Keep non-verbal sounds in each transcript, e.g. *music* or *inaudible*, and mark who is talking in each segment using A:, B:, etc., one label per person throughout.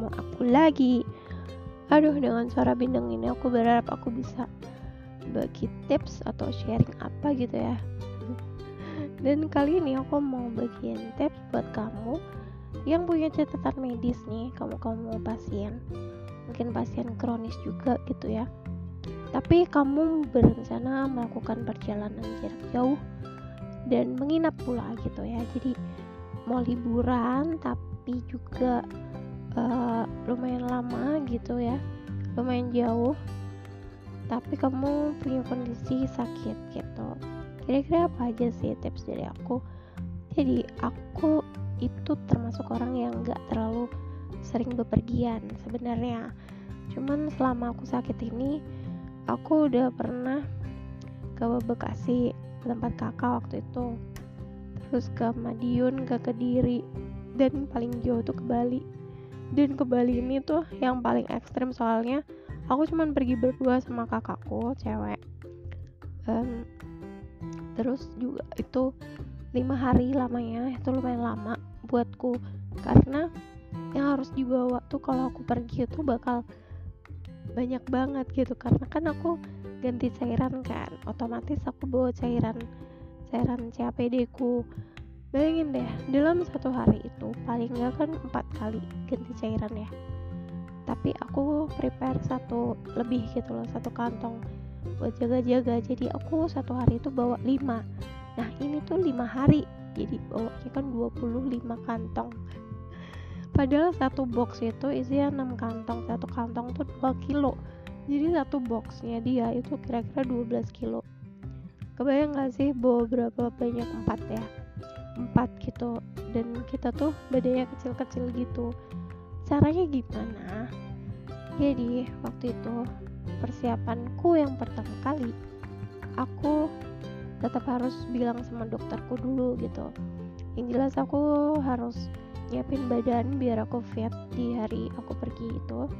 A: ketemu aku lagi. Aduh dengan suara bindeng ini aku berharap aku bisa bagi tips atau sharing apa gitu ya. Dan kali ini aku mau bagiin tips buat kamu yang punya catatan medis nih Kamu-kamu pasien. Mungkin pasien kronis juga gitu ya. Tapi kamu berencana melakukan perjalanan jarak jauh dan menginap pula gitu ya. Jadi mau liburan tapi juga uh, lumayan lama gitu ya. Lumayan jauh. Tapi kamu punya kondisi sakit gitu. Kira-kira apa aja sih tips dari aku? Jadi aku itu termasuk orang yang gak terlalu sering bepergian sebenarnya. Cuman selama aku sakit ini aku udah pernah ke Bekasi tempat kakak waktu itu. Terus ke Madiun ke Kediri dan paling jauh tuh ke Bali dan ke Bali ini tuh yang paling ekstrim soalnya aku cuman pergi berdua sama kakakku cewek. Um, terus juga itu lima hari lamanya itu lumayan lama buatku. Karena yang harus dibawa tuh kalau aku pergi itu bakal banyak banget gitu. Karena kan aku ganti cairan kan otomatis aku bawa cairan cairan CAPD ku bayangin deh dalam satu hari itu paling nggak kan empat kali ganti cairan ya. Tapi aku prepare satu lebih gitu loh satu kantong buat jaga-jaga. Jadi aku satu hari itu bawa lima. Nah ini tuh lima hari. Jadi bawanya kan 25 kantong. *laughs* Padahal satu box itu isinya 6 kantong. Satu kantong tuh 2 kilo. Jadi satu boxnya dia itu kira-kira 12 kilo. Kebayang gak sih bawa berapa banyak empat ya empat gitu. Dan kita tuh badannya kecil-kecil gitu. Caranya gimana? Jadi waktu itu persiapanku yang pertama kali aku tetap harus bilang sama dokterku dulu gitu. Yang jelas aku harus nyiapin badan biar aku fit di hari aku pergi itu.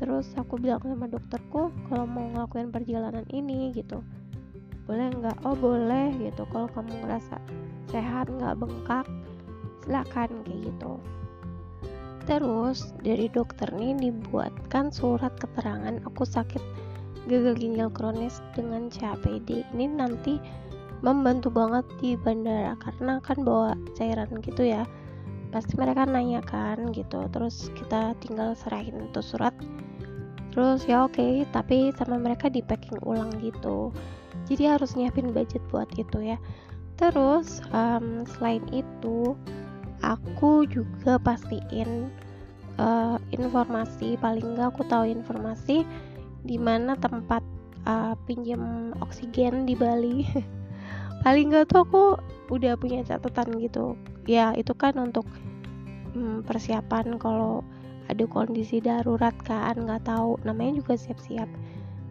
A: Terus aku bilang sama dokterku kalau mau ngelakuin perjalanan ini gitu boleh nggak? Oh boleh gitu. Kalau kamu ngerasa sehat nggak bengkak silakan kayak gitu. Terus dari dokter ini dibuatkan surat keterangan aku sakit gagal ginjal kronis dengan CAPD ini nanti membantu banget di bandara karena kan bawa cairan gitu ya. Pasti mereka nanya kan gitu. Terus kita tinggal serahin itu surat. Terus ya oke okay, tapi sama mereka di packing ulang gitu. Jadi harus nyiapin budget buat itu ya terus um, selain itu aku juga pastiin uh, informasi paling nggak aku tahu informasi di mana tempat uh, pinjam oksigen di Bali. *laughs* Paling nggak tuh aku udah punya catatan gitu. Ya itu kan untuk um, persiapan kalau ada kondisi darurat kan nggak tahu. Namanya juga siap-siap.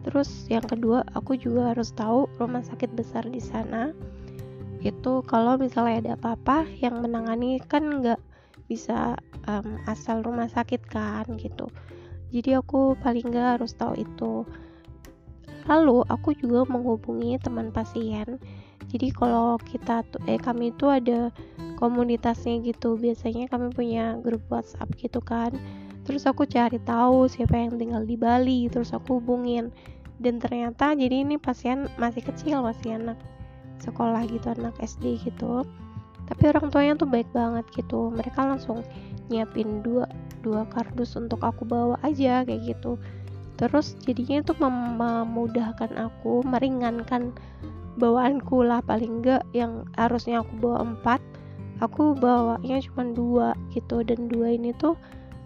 A: Terus yang kedua aku juga harus tahu rumah sakit besar di sana itu kalau misalnya ada apa-apa yang menangani kan nggak bisa um, asal rumah sakit kan gitu. Jadi aku paling nggak harus tahu itu. Lalu aku juga menghubungi teman pasien. Jadi kalau kita tuh eh kami itu ada komunitasnya gitu. Biasanya kami punya grup WhatsApp gitu kan. Terus aku cari tahu siapa yang tinggal di Bali terus aku hubungin. Dan ternyata jadi ini pasien masih kecil masih anak sekolah gitu anak SD gitu. Tapi orang tuanya tuh baik banget gitu. Mereka langsung nyiapin dua dua kardus untuk aku bawa aja kayak gitu. Terus jadinya itu mem memudahkan aku meringankan bawaanku lah paling enggak yang harusnya aku bawa empat aku bawanya cuma dua gitu. Dan dua ini tuh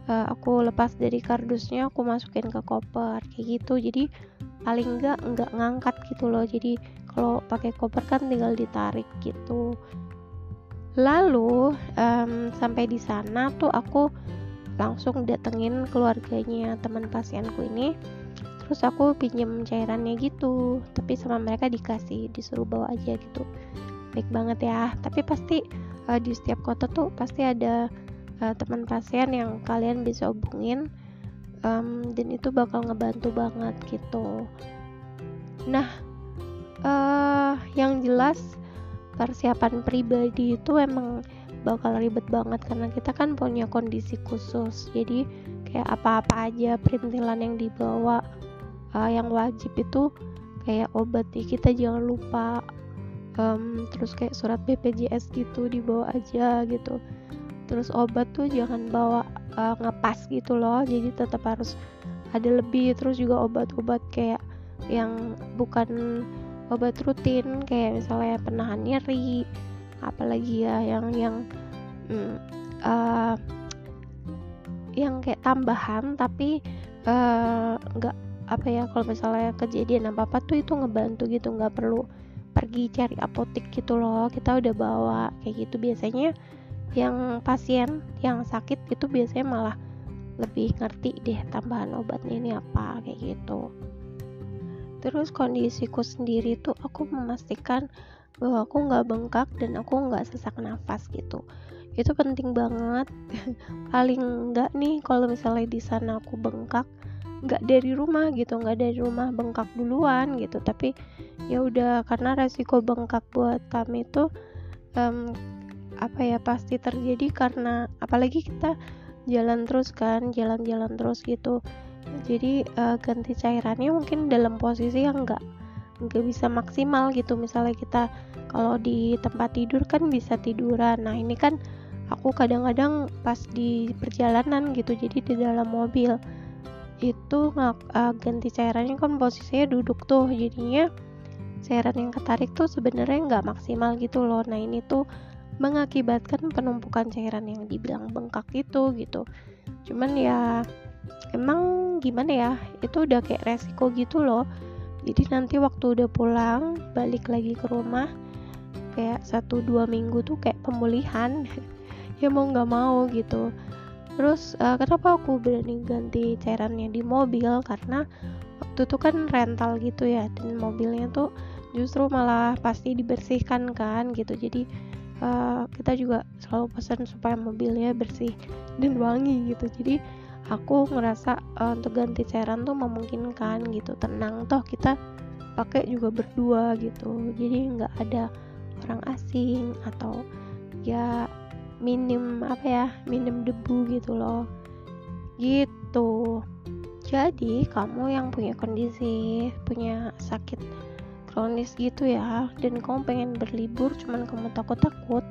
A: uh, aku lepas dari kardusnya aku masukin ke koper kayak gitu. Jadi paling enggak enggak ngangkat gitu loh. Jadi kalau pakai koper kan tinggal ditarik gitu. Lalu um, sampai di sana tuh aku langsung datengin keluarganya teman pasienku ini. Terus aku pinjam cairannya gitu tapi sama mereka dikasih disuruh bawa aja gitu. Baik banget ya. Tapi pasti uh, di setiap kota tuh pasti ada uh, teman pasien yang kalian bisa hubungin um, dan itu bakal ngebantu banget gitu. Nah uh, yang jelas persiapan pribadi itu emang bakal ribet banget karena kita kan punya kondisi khusus. Jadi kayak apa-apa aja perintilan yang dibawa uh, yang wajib itu kayak obat ya kita jangan lupa. Um, terus kayak surat BPJS gitu dibawa aja gitu. Terus obat tuh jangan bawa uh, ngepas gitu loh. Jadi tetap harus ada lebih. Terus juga obat-obat kayak yang bukan obat rutin kayak misalnya penahan nyeri apalagi ya yang yang mm, uh, yang kayak tambahan tapi eh, nggak uh, apa ya kalau misalnya kejadian apa apa tuh itu ngebantu gitu nggak perlu pergi cari apotek gitu loh kita udah bawa kayak gitu. Biasanya yang pasien yang sakit itu biasanya malah lebih ngerti deh tambahan obatnya ini apa kayak gitu terus kondisiku sendiri tuh aku memastikan bahwa aku nggak bengkak dan aku nggak sesak nafas gitu. Itu penting banget. *laughs* Paling nggak nih kalau misalnya di sana aku bengkak nggak dari rumah gitu nggak dari rumah bengkak duluan gitu. Tapi ya udah karena resiko bengkak buat kami itu um, apa ya pasti terjadi karena apalagi kita jalan terus kan jalan-jalan terus gitu jadi uh, ganti cairannya mungkin dalam posisi yang enggak nggak bisa maksimal gitu. Misalnya kita kalau di tempat tidur kan bisa tiduran. Nah ini kan aku kadang-kadang pas di perjalanan gitu jadi di dalam mobil itu uh, ganti cairannya kan posisinya duduk tuh. Jadinya cairan yang ketarik tuh sebenarnya nggak maksimal gitu loh. Nah ini tuh mengakibatkan penumpukan cairan yang dibilang bengkak itu gitu. Cuman ya emang gimana ya itu udah kayak resiko gitu loh. Jadi nanti waktu udah pulang balik lagi ke rumah kayak satu dua minggu tuh kayak pemulihan. *laughs* Ya mau nggak mau gitu. Terus uh, kenapa aku berani ganti cairannya di mobil? Karena waktu itu kan rental gitu ya dan mobilnya tuh justru malah pasti dibersihkan kan gitu. Jadi uh, kita juga selalu pesan supaya mobilnya bersih dan wangi gitu. Jadi aku ngerasa uh, untuk ganti cairan tuh memungkinkan gitu tenang toh kita pakai juga berdua gitu. Jadi nggak ada orang asing atau ya minim apa ya minim debu gitu loh. Gitu. Jadi kamu yang punya kondisi punya sakit kronis gitu ya dan kamu pengen berlibur cuman kamu takut-takut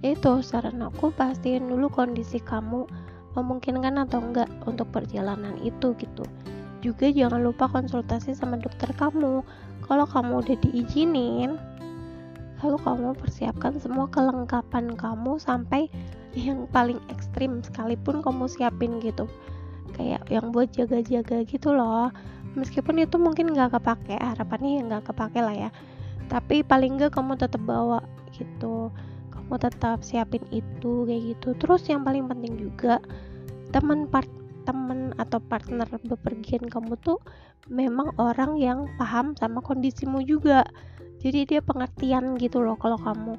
A: itu saran aku pastiin dulu kondisi kamu memungkinkan atau enggak untuk perjalanan itu gitu. Juga jangan lupa konsultasi sama dokter kamu. Kalau kamu udah diizinin lalu kamu persiapkan semua kelengkapan kamu sampai yang paling ekstrim sekalipun kamu siapin gitu. Kayak yang buat jaga-jaga gitu loh. Meskipun itu mungkin nggak kepake harapannya ya nggak kepake lah ya. Tapi paling nggak kamu tetap bawa gitu. Kamu tetap siapin itu kayak gitu. Terus yang paling penting juga teman part teman atau partner bepergian kamu tuh memang orang yang paham sama kondisimu juga. Jadi dia pengertian gitu loh kalau kamu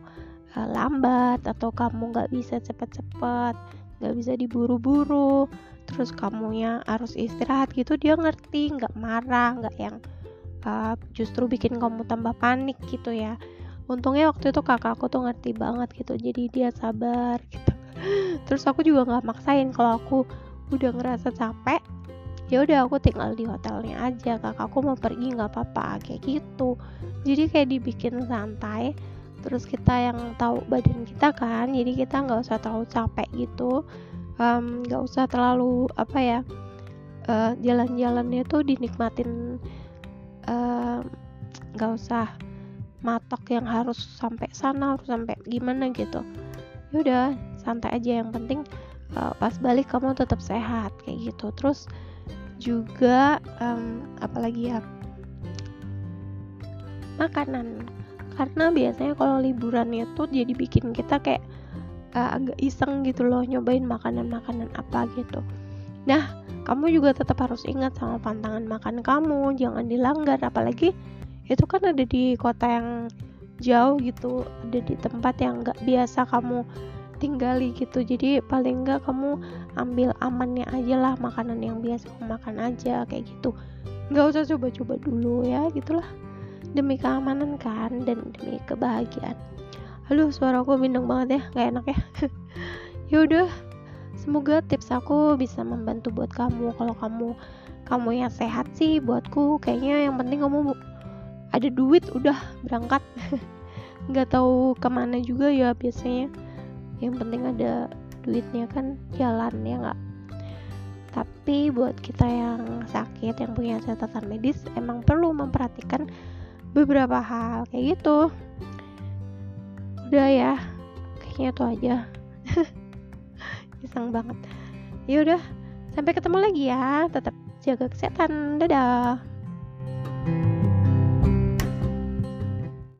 A: uh, lambat atau kamu nggak bisa cepet-cepet nggak bisa diburu-buru terus kamunya harus istirahat gitu dia ngerti nggak marah nggak yang uh, justru bikin kamu tambah panik gitu ya. Untungnya waktu itu kakakku tuh ngerti banget gitu jadi dia sabar gitu terus aku juga nggak maksain kalau aku udah ngerasa capek ya udah aku tinggal di hotelnya aja kakakku mau pergi nggak apa-apa kayak gitu. Jadi kayak dibikin santai terus kita yang tahu badan kita kan jadi kita nggak usah terlalu capek gitu. Nggak um, usah terlalu apa ya uh, jalan-jalannya tuh dinikmatin nggak uh, usah matok yang harus sampai sana harus sampai gimana gitu. Yaudah santai aja yang penting uh, pas balik kamu tetap sehat kayak gitu. Terus juga um, apalagi ya? Makanan. Karena biasanya kalau liburan itu jadi bikin kita kayak uh, agak iseng gitu loh nyobain makanan-makanan apa gitu. Nah kamu juga tetap harus ingat sama pantangan makan kamu jangan dilanggar. Apalagi itu kan ada di kota yang jauh gitu ada di tempat yang nggak biasa kamu tinggali gitu. Jadi paling enggak kamu ambil amannya aja lah makanan yang biasa kamu makan aja kayak gitu. Nggak usah coba-coba dulu ya gitulah. Demi keamanan kan dan demi kebahagiaan. Aduh, suara aku bindeng banget ya, nggak enak ya. *laughs* ya udah, semoga tips aku bisa membantu buat kamu. Kalau kamu kamu yang sehat sih buatku kayaknya yang penting kamu ada duit udah berangkat. *laughs* Nggak tahu ke mana juga ya biasanya yang penting ada duitnya kan jalan ya nggak? Tapi buat kita yang sakit yang punya catatan medis emang perlu memperhatikan beberapa hal kayak gitu. Udah ya kayaknya itu aja. *laughs* Iseng banget. Ya udah sampai ketemu lagi ya. Tetap jaga kesehatan. Dadah